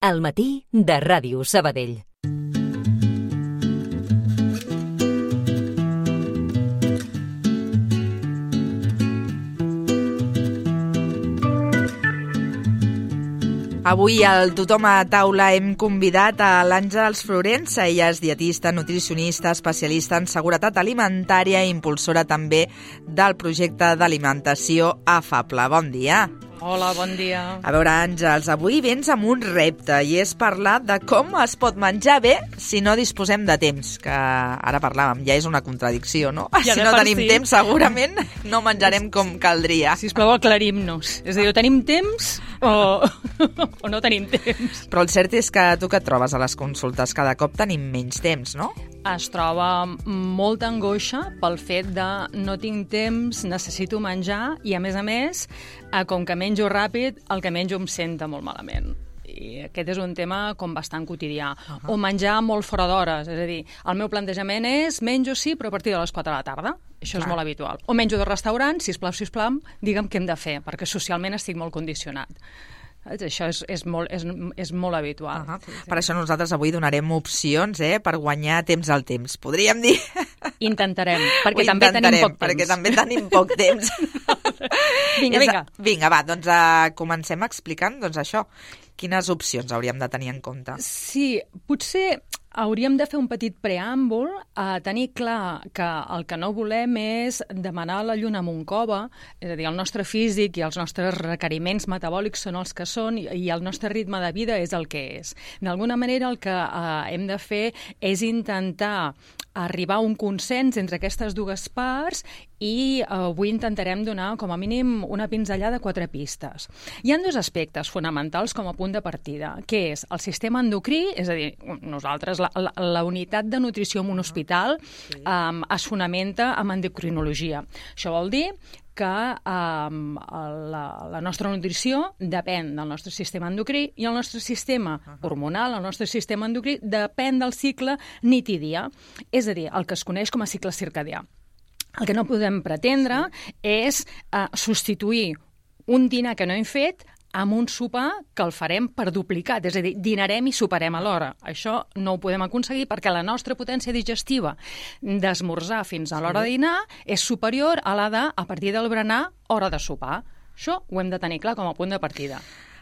al matí de Ràdio Sabadell. Avui al Tothom a Taula hem convidat a l'Àngels Florença. Ella és dietista, nutricionista, especialista en seguretat alimentària i impulsora també del projecte d'alimentació Afable. Bon dia. Hola, bon dia. A veure, Àngels, avui vens amb un repte i és parlar de com es pot menjar bé si no disposem de temps, que ara parlàvem, ja és una contradicció, no? Ja si no tenim si. temps, segurament no menjarem com caldria. Sisplau, aclarim-nos. És a dir, o tenim temps o, o no tenim temps. Però el cert és que tu que et trobes a les consultes cada cop tenim menys temps, no? Es troba molta angoixa pel fet de no tinc temps, necessito menjar i, a més a més, eh, com que menjo ràpid, el que menjo em senta molt malament. I aquest és un tema com bastant quotidià. Uh -huh. O menjar molt fora d'hores. És a dir, el meu plantejament és menjo sí, però a partir de les 4 de la tarda. Això Clar. és molt habitual. O menjo de restaurant, sisplau, sisplau, digue'm què hem de fer, perquè socialment estic molt condicionat. Saps? Això és, és, molt, és, és molt habitual. Uh -huh. Per això nosaltres avui donarem opcions eh, per guanyar temps al temps. Podríem dir... Intentarem, perquè també tenim poc temps. Perquè també tenim poc temps. Vinga, vinga. Vinga, va, doncs uh, comencem explicant doncs, això. Quines opcions hauríem de tenir en compte? Sí, potser hauríem de fer un petit preàmbul a tenir clar que el que no volem és demanar la lluna amb un cova, és a dir, el nostre físic i els nostres requeriments metabòlics són els que són i, el nostre ritme de vida és el que és. D'alguna manera el que eh, hem de fer és intentar arribar a un consens entre aquestes dues parts i eh, avui intentarem donar com a mínim una pinzellada de quatre pistes. Hi ha dos aspectes fonamentals com a punt de partida, que és el sistema endocrí, és a dir, nosaltres, la, la, la unitat de nutrició en un hospital um, es fonamenta en endocrinologia. Això vol dir que um, la, la nostra nutrició depèn del nostre sistema endocrí i el nostre sistema hormonal, el nostre sistema endocrí, depèn del cicle nit i dia, és a dir, el que es coneix com a cicle circadià. El que no podem pretendre és uh, substituir un dinar que no hem fet amb un sopar que el farem per duplicat, és a dir, dinarem i soparem alhora. Això no ho podem aconseguir perquè la nostra potència digestiva d'esmorzar fins a l'hora de dinar és superior a la de, a partir del berenar, hora de sopar. Això ho hem de tenir clar com a punt de partida.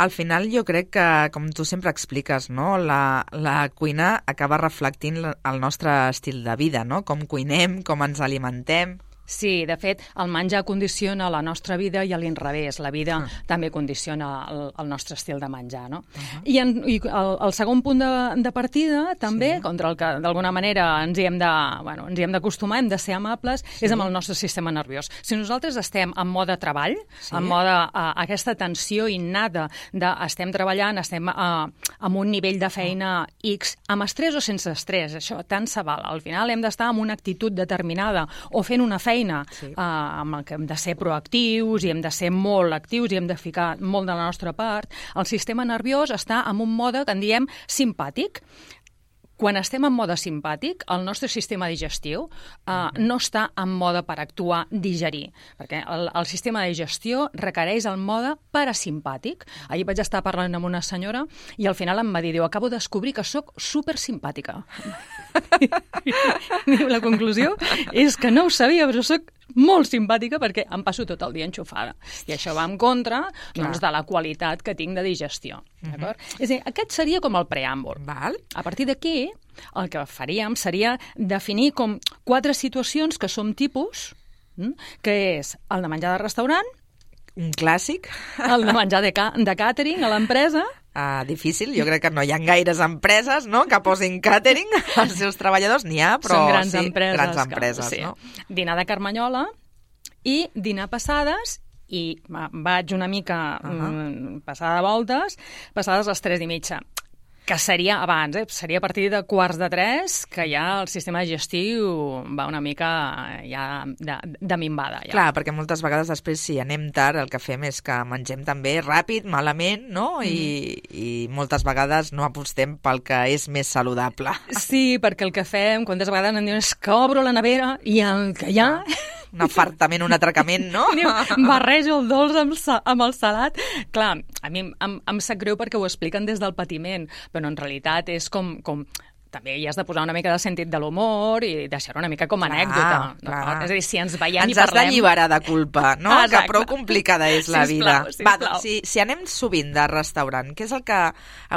Al final jo crec que, com tu sempre expliques, no? la, la cuina acaba reflectint el nostre estil de vida, no? com cuinem, com ens alimentem... Sí, de fet, el menjar condiciona la nostra vida i a l'inrevés. La vida Ah. també condiciona el, el nostre estil de menjar, no? I, en, i el, el segon punt de, de partida, també, Sí. contra el que d'alguna manera ens hi hem de, bueno, ens hi hem d'acostumar, hem de ser amables, és amb el nostre sistema nerviós. Si nosaltres estem en mode treball, Sí. en mode uh, aquesta tensió innata de estem treballant, estem uh, amb un nivell de feina X, amb estrès o sense estrès, això tant se val. Al final hem d'estar amb una actitud determinada o fent una feina Sí. uh, amb el que hem de ser proactius i hem de ser molt actius i hem de ficar molt de la nostra part, el sistema nerviós està en un mode que en diem simpàtic. Quan estem en mode simpàtic, el nostre sistema digestiu uh, no està en mode per actuar, digerir, perquè el, el sistema de digestió requereix el mode parasimpàtic. Ahir vaig estar parlant amb una senyora i al final em va dir, diu, acabo de descobrir que sóc super simpàtica. Diu, la conclusió és que no ho sabia, però sóc molt simpàtica perquè em passo tot el dia enxufada. I això va en contra doncs, de la qualitat que tinc de digestió. D'acord? És a dir, aquest seria com el preàmbul. Val? A partir d'aquí, el que faríem seria definir com quatre situacions que som tipus, mm, que és el de menjar de restaurant, Un clàssic, el de menjar de, ca de càtering a l'empresa, uh, difícil. Jo crec que no hi ha gaires empreses no? que posin catering als seus treballadors. N'hi ha, però són grans sí, empreses. grans que- empreses sí. no? Dinar de Carmanyola i dinar passades i va- vaig una mica uh. -huh. passada de voltes, passades les 3 i mitja que seria abans, eh? seria a partir de quarts de tres, que ja el sistema digestiu va una mica ja de, de minvada. Ja. Clar, perquè moltes vegades després, si anem tard, el que fem és que mengem també ràpid, malament, no? I, i moltes vegades no apostem pel que és més saludable. Sí, perquè el que fem, quantes vegades em diuen és que obro la nevera i el que hi ha un afartament, un atracament, no? barrejo el dolç amb, amb el salat. Clar, a mi em, em sap greu perquè ho expliquen des del patiment, però en realitat és com, com també hi has de posar una mica de sentit de l'humor i deixar una mica com a clar, anècdota. Clar. No? És a dir, si ens veiem ens i parlem... Ens has d'alliberar de culpa, no? Exacte. Que prou complicada és la sisplau, vida. Sisplau. Va, doncs, si, si anem sovint de restaurant, què és el que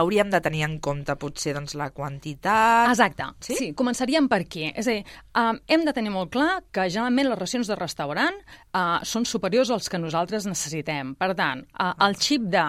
hauríem de tenir en compte? Potser doncs, la quantitat... Exacte. Sí? sí, començaríem per aquí. És a dir, um, hem de tenir molt clar que generalment les racions de restaurant uh, són superiors als que nosaltres necessitem. Per tant, uh, el xip de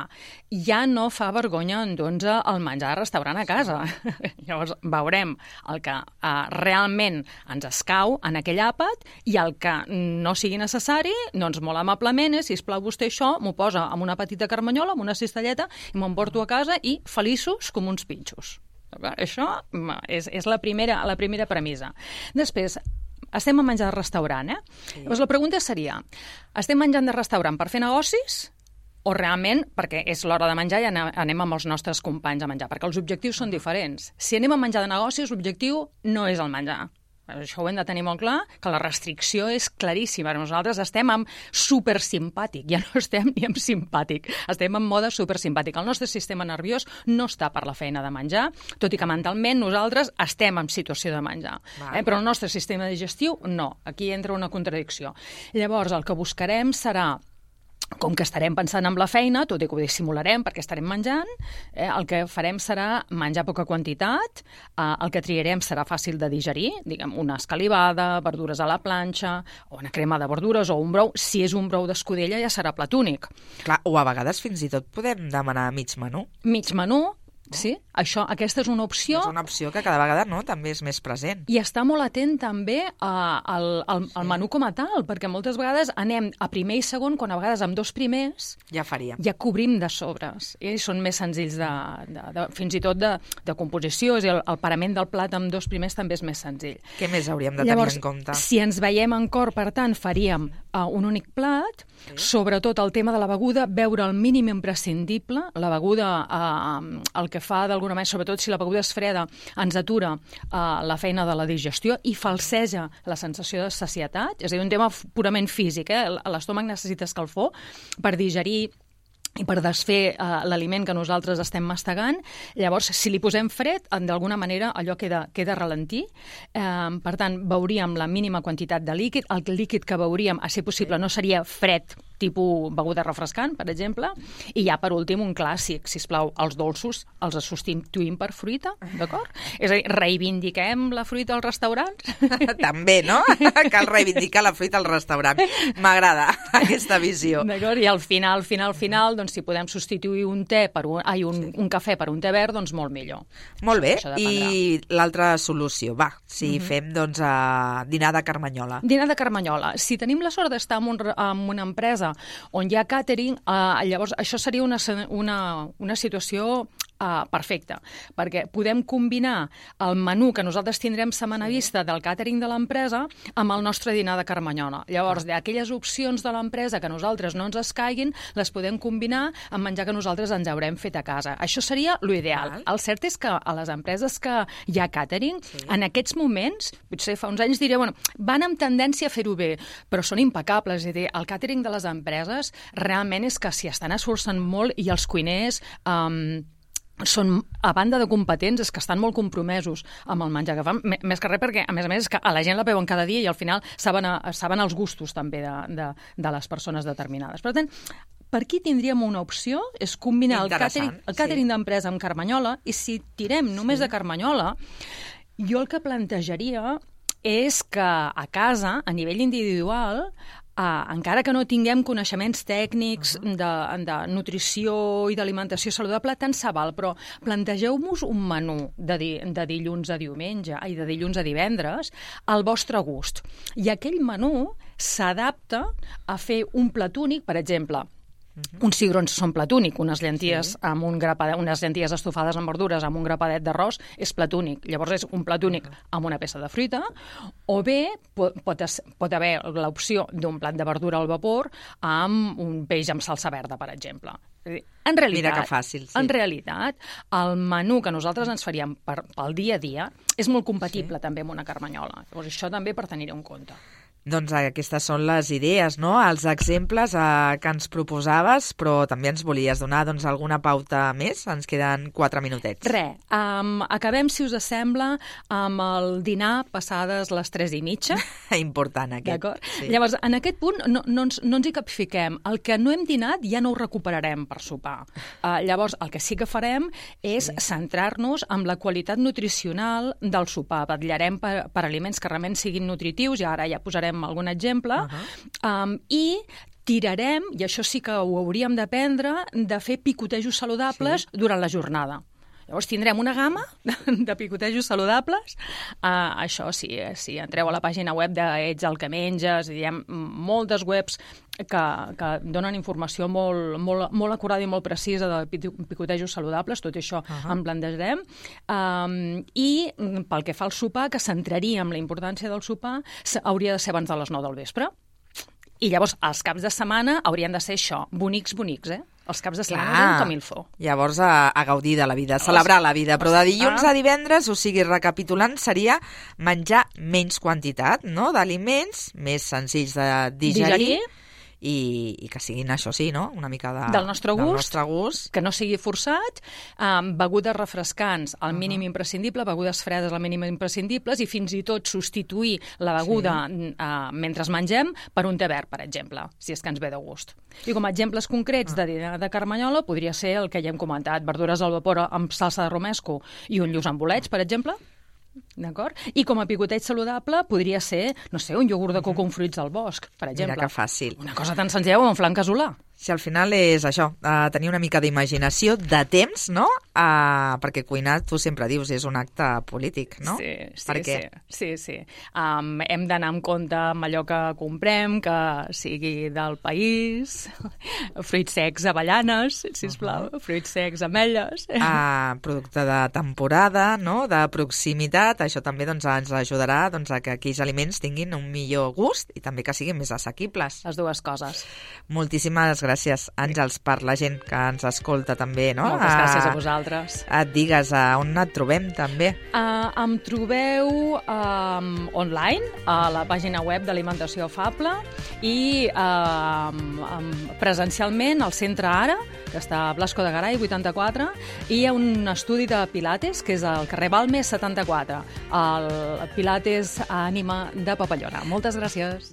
ja no fa vergonya endur-nos el menjar de restaurant a casa. Llavors, veurem el que uh, realment ens escau en aquell àpat i el que no sigui necessari, doncs molt amablement és, sisplau, vostè això m'ho posa amb una petita carmanyola, amb una cistelleta, i me'n porto a casa i feliços com uns pinxos. Això és, és la, primera, la primera premissa. Després, estem a menjar de restaurant, eh? Sí. Llavors la pregunta seria, estem menjant de restaurant per fer negocis o realment perquè és l'hora de menjar i anem amb els nostres companys a menjar, perquè els objectius són diferents. Si anem a menjar de negocis, l'objectiu no és el menjar. Això ho hem de tenir molt clar, que la restricció és claríssima. Nosaltres estem amb supersimpàtic, ja no estem ni amb simpàtic, estem en mode supersimpàtic. El nostre sistema nerviós no està per la feina de menjar, tot i que mentalment nosaltres estem en situació de menjar. Eh? Però el nostre sistema digestiu no. Aquí entra una contradicció. Llavors, el que buscarem serà com que estarem pensant en la feina, tot i que ho dissimularem perquè estarem menjant, eh, el que farem serà menjar poca quantitat, eh, el que triarem serà fàcil de digerir, diguem, una escalivada, verdures a la planxa, o una crema de verdures, o un brou. Si és un brou d'escudella ja serà platúnic. Clar, o a vegades fins i tot podem demanar mig menú. Mig menú, Sí, això, aquesta és una opció. És una opció que cada vegada no, també és més present. I està molt atent també a, al, al, al menú com a tal, perquè moltes vegades anem a primer i segon, quan a vegades amb dos primers ja faríem. Ja cobrim de sobres. I són més senzills de, de, de, fins i tot de, de composició, és dir, el, el parament del plat amb dos primers també és més senzill. Què més hauríem de Llavors, tenir en compte? si ens veiem en cor, per tant, faríem uh, un únic plat, sí. sobretot el tema de la beguda, beure el mínim imprescindible, la beguda, uh, el que fa d'alguna manera, sobretot si la beguda és freda, ens atura uh, la feina de la digestió i falseja la sensació de sacietat, és a dir, un tema purament físic, eh? l'estómac necessita escalfor per digerir i per desfer eh, l'aliment que nosaltres estem mastegant. Llavors, si li posem fred, d'alguna manera allò queda, queda ralentir. Eh, per tant, veuríem la mínima quantitat de líquid. El líquid que veuríem, a ser possible, no seria fred tipus beguda refrescant, per exemple, i ja per últim un clàssic, si plau, els dolços els substituïm per fruita, d'acord? És a dir, reivindiquem la fruita als restaurants? També, no? Cal reivindicar la fruita al restaurant. M'agrada aquesta visió. D'acord, i al final, final, final, doncs si podem substituir un te per un, ai, un, un cafè per un te verd, doncs molt millor. Molt bé, i l'altra solució, va, si uh mhm. -huh. fem doncs a dinar de Carmanyola. Dinar de Carmanyola. Si tenim la sort d'estar en, un, en una empresa on hi ha càtering, eh, llavors això seria una, una, una situació uh, perfecte, perquè podem combinar el menú que nosaltres tindrem setmana vista del càtering de l'empresa amb el nostre dinar de Carmanyola. Llavors, d'aquelles opcions de l'empresa que nosaltres no ens escaiguin, les podem combinar amb menjar que nosaltres ens haurem fet a casa. Això seria l'ideal. El cert és que a les empreses que hi ha càtering, sí. en aquests moments, potser fa uns anys diré, bueno, van amb tendència a fer-ho bé, però són impecables. És a dir, el càtering de les empreses realment és que s'hi estan esforçant molt i els cuiners um, són, a banda de competents, és que estan molt compromesos amb el menjar que fan, més que res perquè, a més a més, és que a la gent la veuen cada dia i al final saben, a, saben els gustos també de, de, de les persones determinades. Per tant, per aquí tindríem una opció, és combinar el càtering, el càtering sí. d'empresa amb Carmanyola, i si tirem només sí. de Carmanyola, jo el que plantejaria és que a casa, a nivell individual, Uh, encara que no tinguem coneixements tècnics uh -huh. de, de nutrició i d'alimentació saludable, tant se val, però plantegeu-vos un menú de, di, de dilluns a diumenge i de dilluns a divendres al vostre gust. I aquell menú s'adapta a fer un plat únic, per exemple, -huh. Uns cigrons són platúnic, unes llenties sí. amb un grapadet, unes llenties estofades amb verdures amb un grapadet d'arròs és platúnic. Llavors és un platúnic uh -huh. amb una peça de fruita, o bé pot, pot, pot haver l'opció d'un plat de verdura al vapor amb un peix amb salsa verda, per exemple. En realitat, Mira que fàcil, sí. en realitat, el menú que nosaltres ens faríem per, pel dia a dia és molt compatible sí. també amb una carmanyola. Llavors, això també per tenir-ho en compte. Doncs aquestes són les idees, no? els exemples eh, que ens proposaves, però també ens volies donar doncs, alguna pauta més? Ens queden quatre minutets. Re, um, acabem, si us sembla, amb el dinar passades les tres i mitja. Important, aquest. D'acord? Sí. Llavors, en aquest punt no, no, ens, no ens hi capfiquem. El que no hem dinat ja no ho recuperarem per sopar. Uh, llavors, el que sí que farem és sí. centrar-nos en la qualitat nutricional del sopar. Batllarem per, per aliments que realment siguin nutritius, i ara ja posarem posarem algun exemple, uh -huh. um, i tirarem, i això sí que ho hauríem d'aprendre, de fer picotejos saludables sí. durant la jornada. Llavors tindrem una gamma de picotejos saludables. Uh, això sí, eh, si entreu a la pàgina web de Ets el que menges, hi ha moltes webs que, que donen informació molt, molt, molt acurada i molt precisa de picotejos saludables, tot això uh -huh. en plantejarem. Um, I pel que fa al sopar, que centraríem la importància del sopar, hauria de ser abans de les 9 del vespre. I llavors, els caps de setmana haurien de ser això, bonics, bonics, eh? Els caps de setmana Clar. com il fo. Llavors, a, a gaudir de la vida, a celebrar la vida. Però de dilluns a divendres, o sigui, recapitulant, seria menjar menys quantitat no? d'aliments, més senzills de digerir, digerir i, i que siguin, això sí, no? una mica de, del, nostre gust, del nostre gust, que no sigui forçat, um, begudes refrescants al mínim uh -huh. imprescindible, begudes fredes al mínim imprescindibles i fins i tot substituir la beguda sí. uh, mentre mengem per un té verd, per exemple, si és que ens ve de gust. I com a exemples concrets uh -huh. de dinar de carmanyola podria ser el que ja hem comentat, verdures al vapor amb salsa de romesco i un lluç amb bolets, per exemple, D'acord? I com a picoteig saludable podria ser, no sé, un iogurt de coco amb fruits del bosc, per exemple. Mira que fàcil. Una cosa tan senzilla com un flan casolà. Si al final és això, uh, tenir una mica d'imaginació, de temps, no? Uh, perquè cuinar, tu sempre dius, és un acte polític, no? Sí, sí, per què? sí. sí, sí. Um, hem d'anar amb compte amb allò que comprem, que sigui del país, fruits secs, avellanes, sisplau, uh -huh. fruits secs, ametlles... Uh, producte de temporada, no?, de proximitat, això també doncs, ens ajudarà doncs, a que aquells aliments tinguin un millor gust i també que siguin més assequibles. Les dues coses. Moltíssimes gràcies, Àngels, per la gent que ens escolta també, no? Moltes a, gràcies a vosaltres. Et digues, a on et trobem també? Uh, em trobeu um, online a la pàgina web d'Alimentació Fable i uh, um, presencialment al Centre Ara, que està a Blasco de Garay, 84, i hi ha un estudi de Pilates, que és al carrer Balmes 74, el Pilates Ànima de Papallona. Moltes gràcies.